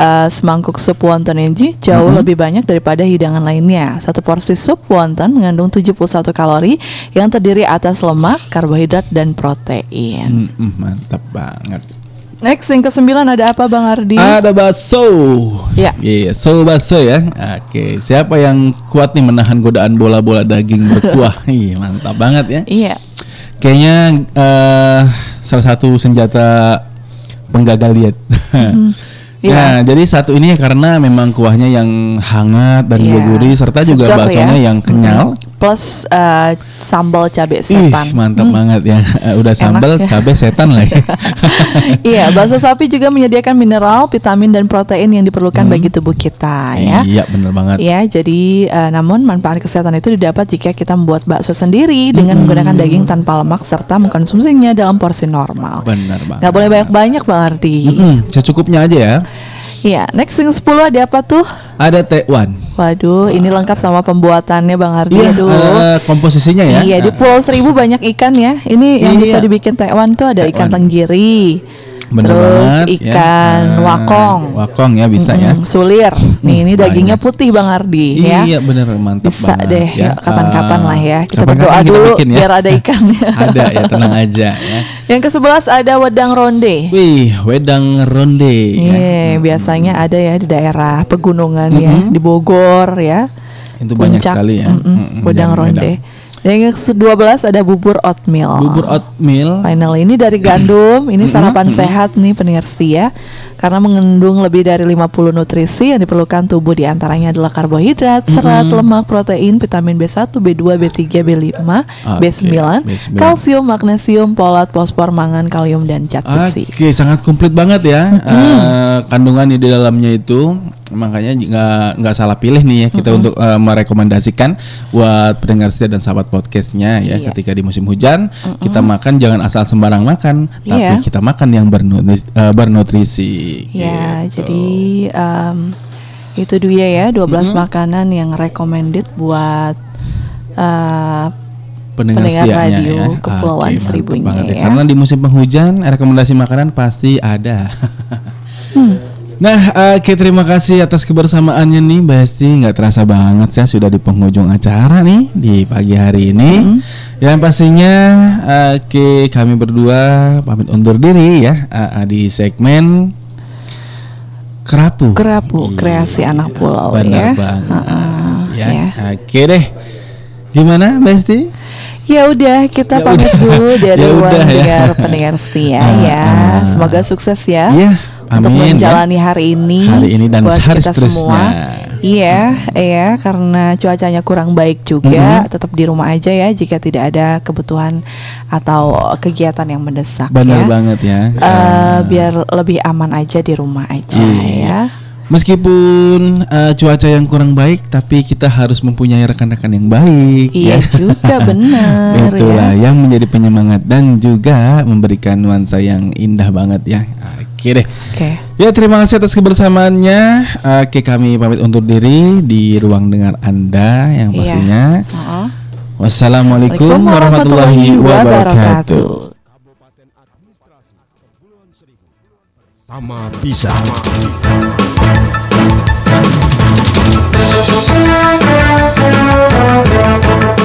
eh, semangkuk sup wonton ini jauh Hmm. lebih banyak daripada hidangan lainnya. Satu porsi sup wonton mengandung 71 kalori yang terdiri atas lemak, karbohidrat dan protein. Hmm, hmm, mantap banget. Next yang kesembilan ada apa Bang Ardi? Ada bakso. Ya. Iya, so bakso ya. Oke, siapa yang kuat nih menahan godaan bola-bola daging berkuah? Iya, mantap banget ya. Iya. Kayaknya eh, salah satu senjata penggagal diet. iya. Nah, jadi satu ini ya karena memang kuahnya yang hangat dan Iya. gurih serta juga Segar baksonya ya. yang kenyal. Mm. Plus eh, sambal cabai Ih, setan. mantap banget ya. Eh, udah sambal, ya. cabai setan lagi. iya, bakso sapi juga menyediakan mineral, vitamin dan protein yang diperlukan bagi tubuh kita ya. Iya, bener banget. Ya, jadi eh, namun manfaat kesehatan itu didapat jika kita membuat bakso sendiri dengan menggunakan daging tanpa lemak serta mengkonsumsinya dalam porsi normal. Bener banget. Nggak boleh banyak-banyak Bang Ardi. Mm-mm, secukupnya aja ya. Iya, next yang 10 ada apa tuh? Ada Taiwan. Waduh, ini lengkap sama pembuatannya Bang Ardi. Iya, Aduh. eh, komposisinya ya. Iya di Nah, Pulau Seribu banyak ikan ya. Ini yang Iya. bisa dibikin Taiwan tuh ada ikan Taiwan. tenggiri, bener terus banget, ya. ikan Eh, wakong, Wakong ya bisa ya. Mm-mm, sulir. Nih ini Hmm, dagingnya banyak. putih Bang Ardi ya. Iya bener mantap Bisa banget deh, ya. kapan-kapan Eh, lah ya. Kita kapan-kapan berdoa kita dulu bikin ya. biar ada ikannya. ada ya tenang aja ya. Yang ke sebelas ada wedang ronde. Wih, wedang ronde. ya. Iya, biasanya ada ya di daerah pegunungan ya, Mm-mm. di Bogor ya. Itu banyak Puncak, sekali ya. mm-mm, Mm-mm, wedang ronde. Yang ke-12 ada bubur oatmeal. Bubur oatmeal. Final ini dari gandum, ini Mm-mm, sarapan mm-mm. sehat nih pendengar setia karena mengandung lebih dari 50 nutrisi yang diperlukan tubuh di antaranya adalah karbohidrat, serat, lemak, protein, vitamin B1, B2, B3, B5, B9, B9. kalsium, magnesium, folat, fosfor, mangan, kalium dan zat besi. Oke, sangat komplit banget ya eh, kandungan di dalamnya itu. Makanya nggak nggak salah pilih nih ya kita untuk eh, merekomendasikan buat pendengar setia dan sahabat podcastnya ya Iya. ketika di musim hujan kita makan jangan asal sembarang makan tapi Iya. kita makan yang eh, bernutrisi. Ya, gitu. jadi em, itu dia ya 12 makanan yang recommended buat eh, pendengar, radio ya. Kepulauan Oke, mantap Seribunya banget ya. Karena di musim penghujan rekomendasi makanan pasti ada. Hmm. Nah, eh, oke terima kasih atas kebersamaannya nih, Mbak Esti. Nggak terasa banget ya sudah di penghujung acara nih di pagi hari ini. Hmm. Yang pastinya, eh, oke kami berdua pamit undur diri ya di segmen kerapu. Kerapu, kreasi anak pulau Benar ya. banget. Heeh, ya. ya. Oke deh. Gimana, Mbak Esti? Ya udah kita Ya pamit udah. dulu dari Ya ruang udah ya. dengar pendengar setia Ah, ya. ah. Semoga sukses ya. Iya, Untuk ya. menjalani hari ini. Hari ini dan buat hari kita seterusnya. semua. Iya, iya karena cuacanya kurang baik juga, Mhm. tetap di rumah aja ya jika tidak ada kebutuhan atau kegiatan yang mendesak Benar ya. banget ya. Eh, biar lebih aman aja di rumah aja Iya. ya. Meskipun eh, cuaca yang kurang baik, tapi kita harus mempunyai rekan-rekan yang baik. Iya ya. juga benar Itulah ya. yang menjadi penyemangat dan juga memberikan nuansa yang indah banget ya. Oke deh. Oke. Ya terima kasih atas kebersamaannya. Oke kami pamit undur diri di ruang dengar Anda yang Iya. pastinya. Heeh. Wassalamualaikum Waalaikumsalam warahmatullahi wabarakatuh. Sama bisa. Thank thank you